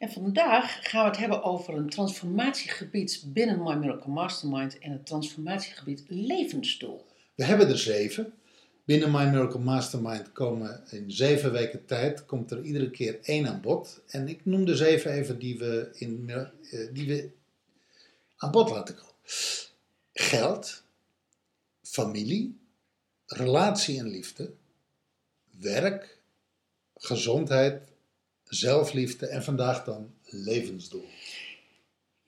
En vandaag gaan we het hebben over een transformatiegebied binnen My Miracle Mastermind en het transformatiegebied levensdoel. We hebben er zeven. Binnen My Miracle Mastermind komen in zeven weken tijd komt er iedere keer één aan bod. En ik noem de zeven even die we, in, eh, die we aan bod laten komen. Geld, familie, relatie en liefde, werk, gezondheid, zelfliefde en vandaag dan levensdoel.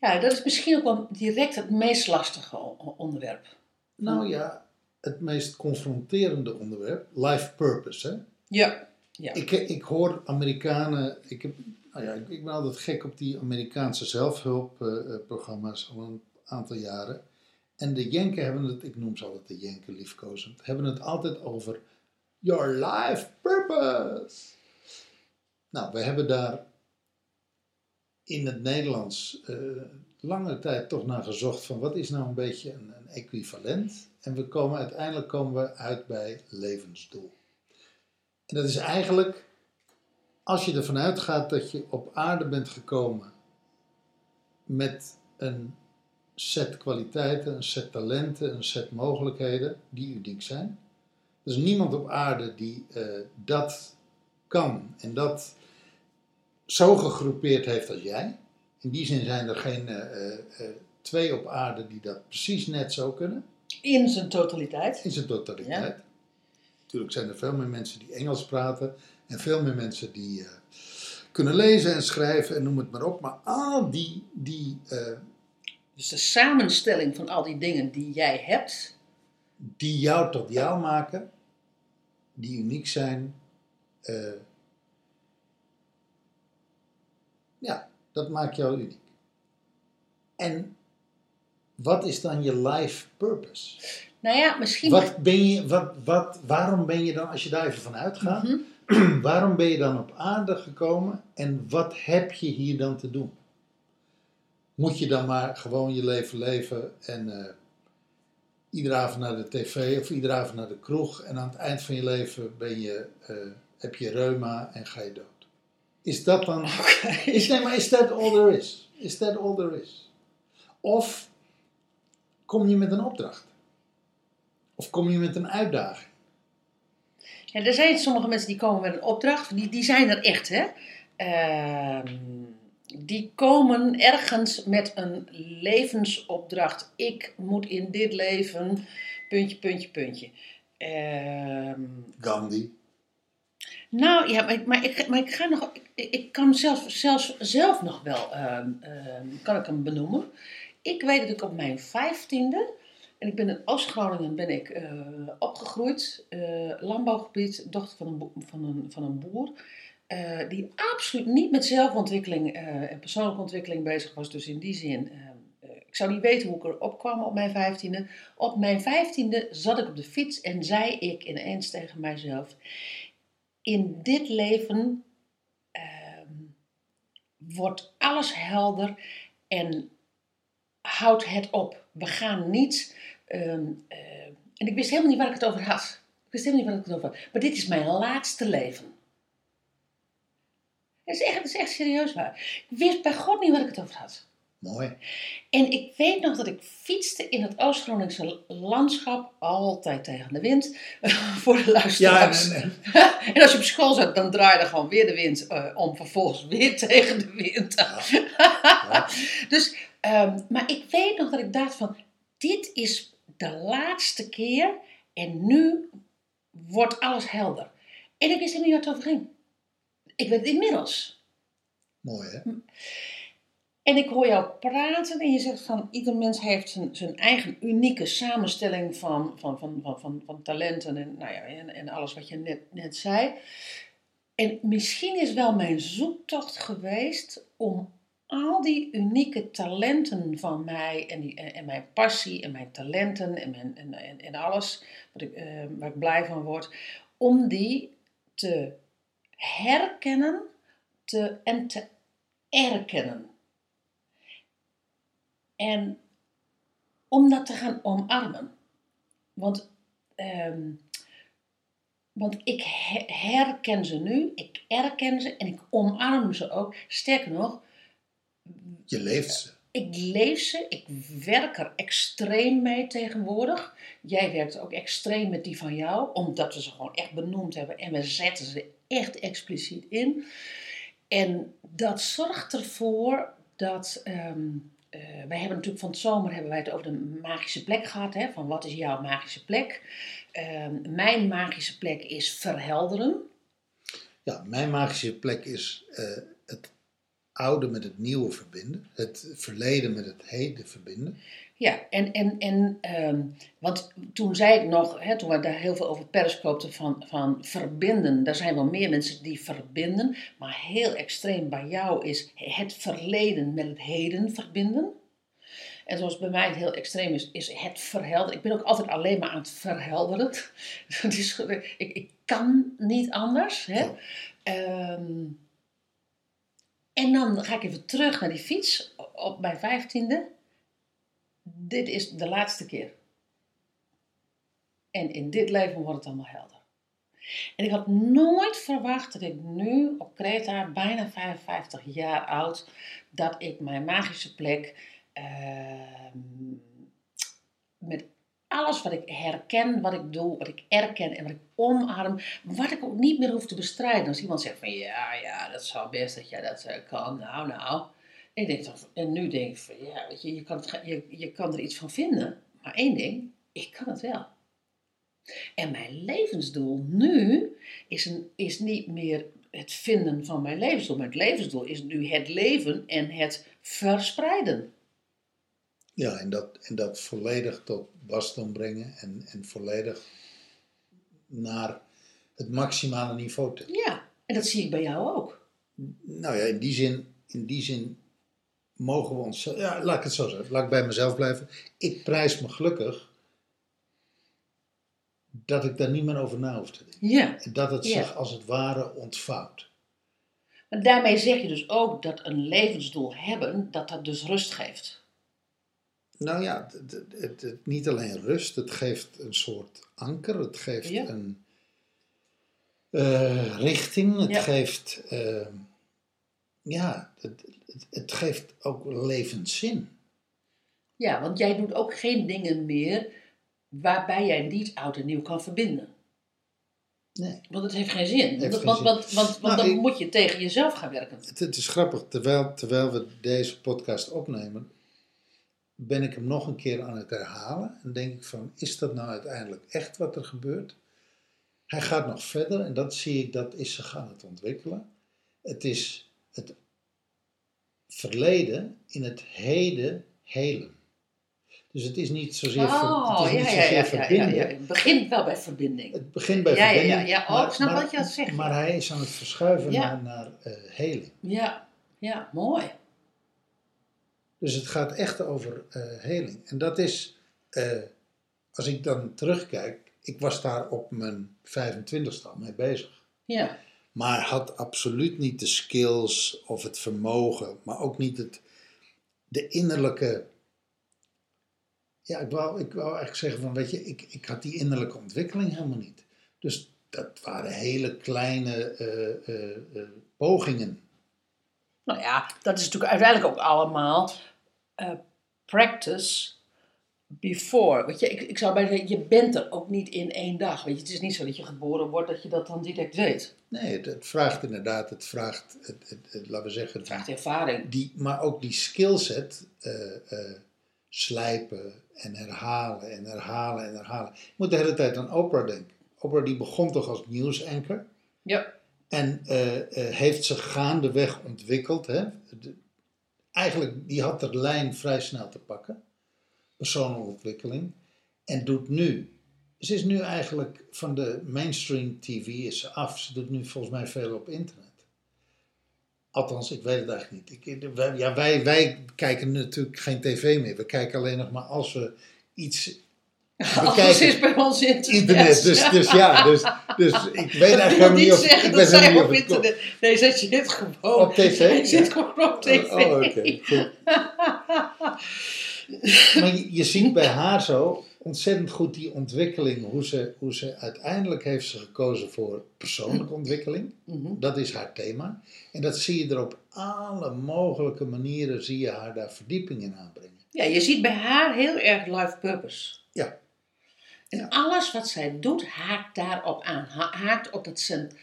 Ja, dat is misschien ook wel direct het meest lastige onderwerp. Nou ja, het meest confronterende onderwerp, life purpose. Hè? Ja. ja. Ik, ik hoor Amerikanen, ik, heb, nou ja, ik, ik ben altijd gek op die Amerikaanse zelfhulpprogramma's al een aantal jaren. En de Jenken hebben het, ik noem ze altijd de Jenken liefkozend, hebben het altijd over your life purpose. Nou, we hebben daar in het Nederlands eh, lange tijd toch naar gezocht van wat is nou een beetje een, een equivalent. En we komen uiteindelijk komen we uit bij levensdoel. En dat is eigenlijk, als je ervan uitgaat dat je op aarde bent gekomen met een set kwaliteiten, een set talenten, een set mogelijkheden die uniek zijn. Er is niemand op aarde die eh, dat kan en dat zo gegroepeerd heeft als jij. In die zin zijn er geen eh, eh, eh, twee op aarde die dat precies net zo kunnen, In zijn totaliteit. in zijn totaliteit. Natuurlijk zijn er veel meer mensen die Engels praten en veel meer mensen die kunnen lezen en schrijven en noem het maar op. Maar al die, die, Dus de samenstelling van al die dingen die jij hebt, die jou tot jou maken, die uniek zijn, ja, dat maakt jou uniek. En wat is dan je life purpose? nou ja, misschien... Wat ben je, wat, wat, waarom ben je dan, als je daar even van uitgaat, Mhm. waarom ben je dan op aarde gekomen en wat heb je hier dan te doen? Moet je dan maar gewoon je leven leven en eh, iedere avond naar de tv of iedere avond naar de kroeg en aan het eind van je leven ben je, eh, heb je reuma en ga je dood? Is dat dan, is, nee, maar is that all there is? Is that all there is? Of kom je met een opdracht? Of kom je met een uitdaging? Ja, er zijn sommige mensen die komen met een opdracht, die, die zijn er echt, hè. Ehm, die komen ergens met een levensopdracht. Ik moet in dit leven, puntje, puntje, puntje. Ehm, Gandhi. Nou ja, maar, maar, ik, maar ik ga nog, ik, ik kan zelf, zelfs, zelf nog wel, ehm, ehm, kan ik hem benoemen. Ik weet dat ik op mijn vijftiende, en ik ben in Oost-Groningen ben ik eh, opgegroeid, eh, landbouwgebied, dochter van een, van een, van een boer, eh, die absoluut niet met zelfontwikkeling en persoonlijke ontwikkeling bezig was. Dus in die zin, eh, eh, ik zou niet weten hoe ik erop kwam op mijn vijftiende. Op mijn vijftiende zat ik op de fiets en zei ik ineens tegen mijzelf, in dit leven ehm, wordt alles helder en houdt het op. We gaan niet. ehm, eh, en ik wist helemaal niet waar ik het over had. Ik wist helemaal niet waar ik het over had. Maar dit is mijn laatste leven. Dat is echt, dat is echt serieus waar. Ik wist bij God niet waar ik het over had. Mooi. En ik weet nog dat ik fietste in het Oost-Groningse landschap, altijd tegen de wind, voor de Ja, luisteraars. en, en- als je op school zat, dan draaide gewoon weer de wind eh, om vervolgens weer tegen de wind. ja. Dus, ehm, maar ik weet nog dat ik dacht van, dit is de laatste keer en nu wordt alles helder. En ik wist helemaal niet waar het over ging. Ik weet het inmiddels. mooi hè? En ik hoor jou praten en je zegt van ieder mens heeft zijn, zijn eigen unieke samenstelling van, van, van, van, van, van talenten en, nou ja, en, en alles wat je net, net zei. En misschien is wel mijn zoektocht geweest om al die unieke talenten van mij en, en, mijn passie en mijn talenten en, mijn, en, en, en alles wat ik, eh, waar ik blij van word, om die te herkennen te, en te erkennen. En om dat te gaan omarmen. Want, ehm, want ik he- herken ze nu, ik erken ze en ik omarm ze ook. Sterker nog, Je leeft ze. ik leef ze, ik werk er extreem mee tegenwoordig. Jij werkt ook extreem met die van jou, omdat we ze gewoon echt benoemd hebben en we zetten ze echt expliciet in. En dat zorgt ervoor dat. ehm, eh, wij hebben natuurlijk van het zomer hebben wij het over de magische plek gehad. Hè, van wat is jouw magische plek? Ehm, mijn magische plek is verhelderen. Ja, mijn magische plek is eh, oude met het nieuwe verbinden. Het verleden met het heden verbinden. Ja, en, en, en ehm, want toen zei ik nog, hè, toen we daar heel veel over periskoopten van, van verbinden, daar zijn wel meer mensen die verbinden, maar heel extreem bij jou is het verleden met het heden verbinden. En zoals bij mij het heel extreem is, is het verhelderen. Ik ben ook altijd alleen maar aan het verhelderen. Is, ik, ik kan niet anders. Hè? Ja. Ehm, en dan ga ik even terug naar die fiets op mijn vijftiende. Dit is de laatste keer. En in dit leven wordt het allemaal helder. En ik had nooit verwacht dat ik nu op Kreta, bijna 55 jaar oud, dat ik mijn magische plek ehm, met alles wat ik herken, wat ik doe, wat ik erken en wat ik omarm, wat ik ook niet meer hoef te bestrijden. Als iemand zegt van ja, ja, dat zou best dat jij dat eh, kan, nou, nou. En, ik denk dan, en nu denk ik van ja, weet je, je kan, je, je kan er iets van vinden, maar één ding, ik kan het wel. En mijn levensdoel nu is, een, is niet meer het vinden van mijn levensdoel. Mijn levensdoel is nu het leven en het verspreiden. Ja, en dat, en dat volledig tot wasdom brengen en, en volledig naar het maximale niveau te. Ja, en dat zie ik bij jou ook. Nou ja, in die zin, in die zin mogen we ons. Ja, laat ik het zo zeggen. Laat ik bij mezelf blijven. Ik prijs me gelukkig dat ik daar niet meer over na hoef te denken. Ja, En dat het Ja. zich als het ware ontvouwt. maar daarmee zeg je dus ook dat een levensdoel hebben, dat dat dus rust geeft. Nou ja, het, het, niet alleen rust, het geeft een soort anker, het geeft Ja. een eh, richting, het Ja. geeft, eh, ja, het, het, geeft ook levenszin. Ja, want jij doet ook geen dingen meer waarbij jij niet oud en nieuw kan verbinden. Nee. Want het heeft geen zin. Heeft want geen zin. want, want, want Nou, dan ik- moet je tegen jezelf gaan werken. Het, het is grappig, terwijl, terwijl we deze podcast opnemen, ben ik hem nog een keer aan het herhalen. En denk ik van, is dat nou uiteindelijk echt wat er gebeurt? Hij gaat nog verder en dat zie ik, dat is zich aan het ontwikkelen. Het is het verleden in het heden helen. Dus het is niet zozeer, ver- Oh, het is ja, niet ja, zozeer ja, ja, verbinden. ja, ja. Het begint wel bij verbinding. Het begint bij Ja, ja, ja, verbinding. ja. Oh, ik snap wat je zeggen. Maar hij is aan het verschuiven naar, naar heling. Ja, ja, mooi. Dus het gaat echt over eh heling. En dat is, eh, als ik dan terugkijk, ik was daar op mijn 25ste al mee bezig. Ja, Maar had absoluut niet de skills of het vermogen, maar ook niet het, de innerlijke. Ja, ik wou, ik wou eigenlijk zeggen van, weet je, ik, ik had die innerlijke ontwikkeling helemaal niet. Dus dat waren hele kleine eh, pogingen. nou ja, dat is natuurlijk uiteindelijk ook allemaal eh, practice before. Weet je, ik, ik zou bijna zeggen, je bent er ook niet in één dag. Weet je, het is niet zo dat je geboren wordt dat je dat dan direct weet. Nee, het, het vraagt inderdaad, het vraagt, het, het, het- laten we zeggen, Het vraagt ervaring. die, maar ook die skillset eh, eh, slijpen en herhalen en herhalen en herhalen. Ik moet de hele tijd aan Oprah denken. Oprah die begon toch als nieuwsanker Ja, en heeft zich gaandeweg ontwikkeld. Hè? De- eigenlijk, die had de lijn vrij snel te pakken. Persoonlijke ontwikkeling. En doet nu, ze is nu eigenlijk van de mainstream tv is ze af. Ze doet nu volgens mij veel op internet. Althans, ik weet het eigenlijk niet. Ik, ja, wij, wij kijken natuurlijk geen tv meer. We kijken alleen nog maar als we iets Alles is bij ons internet. internet. Dus, dus ja, dus, dus ik weet Dat eigenlijk helemaal niet of zeggen ik dat weet helemaal zij niet op internet... Nee, ze zit gewoon... Op tv? Ja. zit gewoon op tv. Oh, oh, oké. Maar je, je ziet bij haar zo ontzettend goed die ontwikkeling. Hoe ze, hoe ze uiteindelijk heeft ze gekozen voor persoonlijke ontwikkeling. Mhm. Dat is haar thema. En dat zie je er op alle mogelijke manieren, zie je haar daar verdieping in aanbrengen. Ja, je ziet bij haar heel erg life purpose. Ja. En alles wat zij doet, haakt daarop aan. Ha- haakt op, het cent-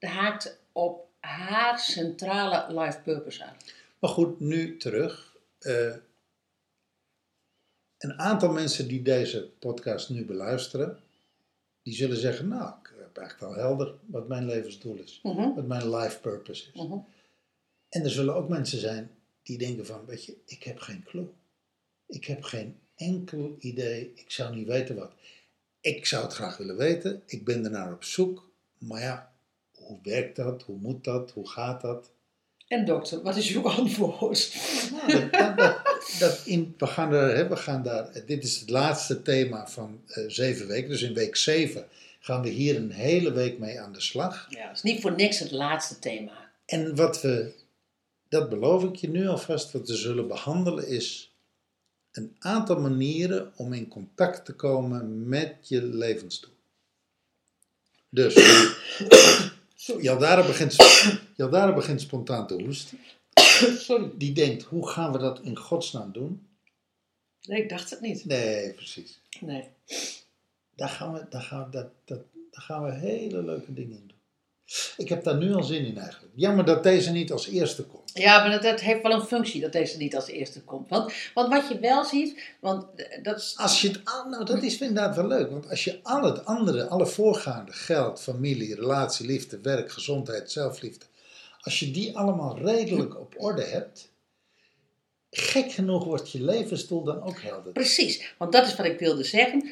haakt op haar centrale life purpose aan. Maar goed, nu terug. Eh, een aantal mensen die deze podcast nu beluisteren, die zullen zeggen, nou, ik heb eigenlijk wel helder wat mijn levensdoel is. Mhm, Wat mijn life purpose is. mhm. En er zullen ook mensen zijn die denken van, weet je, ik heb geen clue. Ik heb geen enkel idee. Ik zou niet weten wat. Ik zou het graag willen weten. Ik ben ernaar op zoek. Maar ja, hoe werkt dat? Hoe moet dat? Hoe gaat dat? En dokter, wat is uw antwoord? Nou, dat, dat, dat, in, we, gaan er, hè, we gaan daar, dit is het laatste thema van eh, zeven weken. Dus in week zeven gaan we hier een hele week mee aan de slag. Ja, dat is niet voor niks het laatste thema. En wat we, dat beloof ik je nu alvast, wat we zullen behandelen is een aantal manieren om in contact te komen met je levensdoel. Dus, Jaldara begint, Jaldara begint spontaan te hoesten. Sorry. Die denkt, hoe gaan we dat in godsnaam doen? Nee, ik dacht het niet. Nee, precies. Nee. Daar gaan we, daar gaan we, daar gaan we hele leuke dingen in doen. Ik heb daar nu al zin in eigenlijk. Jammer dat deze niet als eerste komt. Ja, maar dat, dat heeft wel een functie dat deze niet als eerste komt. Want, want wat je wel ziet, want eh, dat is... Als je het, nou dat is inderdaad wel leuk, want als je al het andere, alle voorgaande, geld, familie, relatie, liefde, werk, gezondheid, zelfliefde, als je die allemaal redelijk op orde hebt, gek genoeg wordt je levensdoel dan ook helder. Precies, want dat is wat ik wilde zeggen.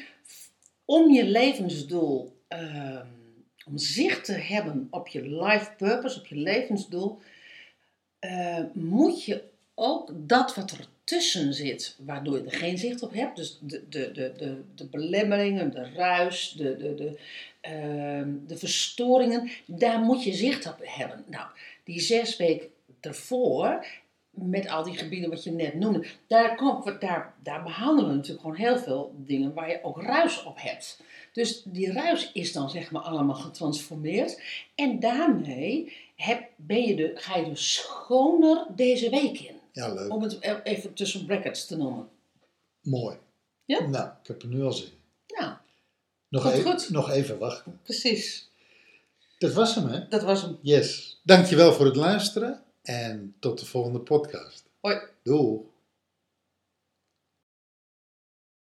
Om je levensdoel, ehm, om zicht te hebben op je life purpose, op je levensdoel, eh, moet je ook dat wat er tussen zit, waardoor je er geen zicht op hebt, dus de, de, de, de, de belemmeringen, de ruis, de, de, de, ehm, de verstoringen, daar moet je zicht op hebben. Nou, die zes weken ervoor, met al die gebieden wat je net noemde, daar, komt, daar, daar behandelen we natuurlijk gewoon heel veel dingen waar je ook ruis op hebt. Dus die ruis is dan zeg maar allemaal getransformeerd. En daarmee heb, ben je de, ga je dus schoner deze week in. Ja, leuk. Om het e- even tussen brackets te noemen. Mooi. Ja? Nou, ik heb er nu al zin in. Nou, Nog, Goed, even, goed. nog even wachten. precies. Dat was hem, hè? Dat was hem. Yes. Dankjewel voor het luisteren en tot de volgende podcast. Hoi. Doei.